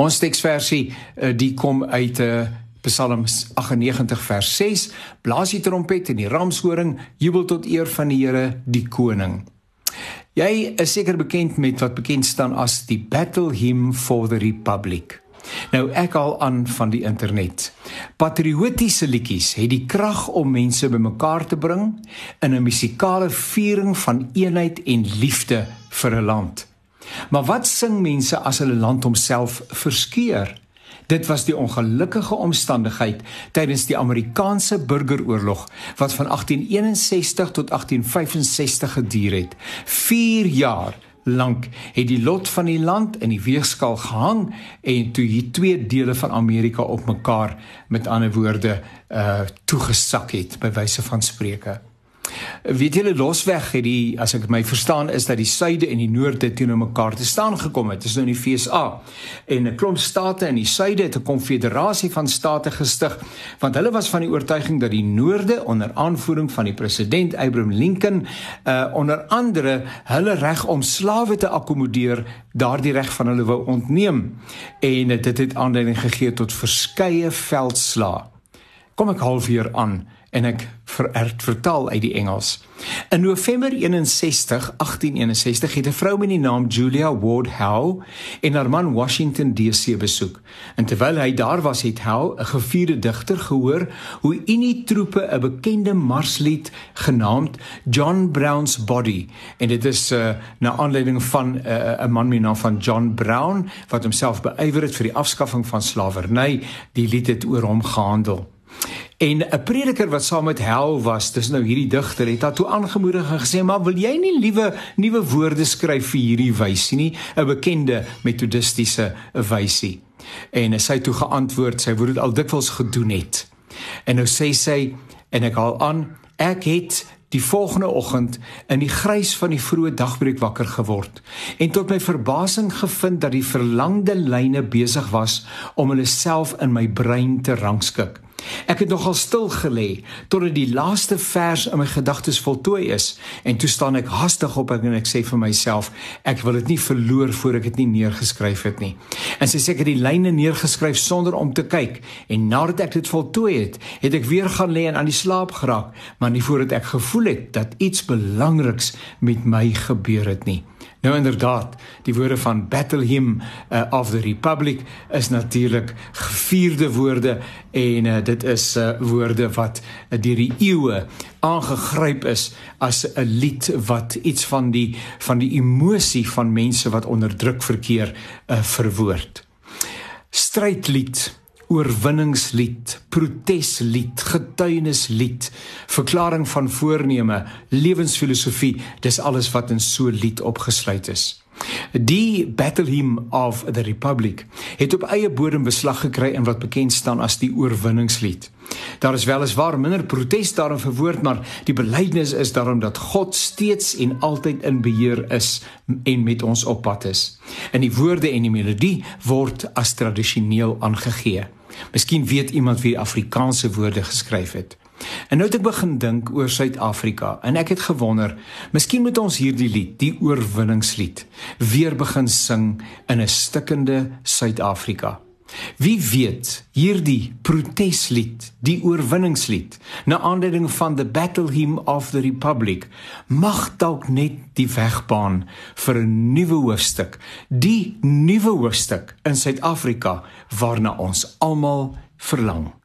Ons teksversie uh, die kom uit 'n uh, Psalms 98 vers 6 Blaas die trompet en die ramshoring jubel tot eer van die Here die koning. Jy is seker bekend met wat bekend staan as die Battle Hymn for the Republic. Nou ek al aan van die internet. Patriotiese liedjies het die krag om mense bymekaar te bring in 'n musikale viering van eenheid en liefde vir 'n land. Maar wat sing mense as hulle land homself verskeur? Dit was die ongelukkige omstandigheid tydens die Amerikaanse Burgeroorlog wat van 1861 tot 1865 geduur het. 4 jaar lank het die lot van die land in die weegskaal gehang en toe hier twee dele van Amerika op mekaar met ander woorde uh toegesak het by wyse van spreuke. Weet julle losweg het die as ek my verstaan is dat die suide en die noorde teenoor mekaar te staan gekom het. Dit is nou in die FSA. En 'n klomp state in die suide het 'n konfederasie van state gestig want hulle was van die oortuiging dat die noorde onder aanvoering van die president Abraham Lincoln uh onder andere hulle reg om slawe te akkommodeer daardie reg van hulle wou ontneem. En dit het aanleiding gegee tot verskeie veldslae. Kom ek halfweer aan en ek vererg vertaal uit die Engels. In November 61, 1861 het 'n vrou met die naam Julia Ward Howe en haar man Washington DC besoek. En terwyl hy daar was, het Howe, 'n gevierde digter, gehoor hoe Unie troepe 'n bekende marslied genaamd John Brown's Body en dit is uh, na aanleiding van eh, 'n uh, man met naam van John Brown wat homself beywer het vir die afskaffing van slawerny. Die lied het oor hom gehandel. En 'n prediker wat saam met Hel was, dis nou hierdie digter, het haar toe aangemoedig en gesê: "Maar wil jy nie liewe nuwe woorde skryf vir hierdie wysie nie, 'n bekende metodistiese wysie?" En sy het toe geantwoord: "Sy wou dit al dikwels gedoen het." En nou sê sy en ek haal aan: "Ek het die volgende oggend in die grys van die vroeë dagbreek wakker geword en tot my verbasing gevind dat die verlangde lyne besig was om hulle self in my brein te rangskik." Ek het nogal stil gelê totdat die laaste vers in my gedagtes voltooi is en toe staan ek hastig op en ek sê vir myself ek wil dit nie verloor voor ek dit nie neergeskryf het nie. En sy sê ek het die lyne neergeskryf sonder om te kyk en nadat ek dit voltooi het, het ek weer gaan lê en aan die slaap geraak, maar nie voordat ek gevoel het dat iets belangriks met my gebeur het nie. Nou inderdaad, die woorde van Battle Hymn uh, of the Republic is natuurlik gevierde woorde en uh, dit is uh, woorde wat uh, deur die eeue aangegryp is as 'n lied wat iets van die van die emosie van mense wat onder druk verkeer uh, verwoord. Strydlied oorwinningslied, proteslied, getuienislied, verklaring van voorneme, lewensfilosofie, dis alles wat in so 'n lied opgesluit is. Die Battle Hymn of the Republic het op eie bodem beslag gekry in wat bekend staan as die oorwinningslied. Daar is weliswaar minder protes daarin verwoord, maar die belydenis is daarom dat God steeds en altyd in beheer is en met ons op pad is. En die woorde en die melodie word as tradisioneel aangegee. Miskien weet iemand wie Afrikaanse woorde geskryf het. En nou het ek begin dink oor Suid-Afrika en ek het gewonder, miskien moet ons hierdie lied, die oorwinningslied, weer begin sing in 'n stikkende Suid-Afrika. Wie weet, hierdie proteslied, die oorwinningslied, na aanleiding van the battle hymn of the republic, mag dalk net die weg baan vir 'n nuwe hoofstuk, die nuwe hoofstuk in Suid-Afrika waarna ons almal verlang.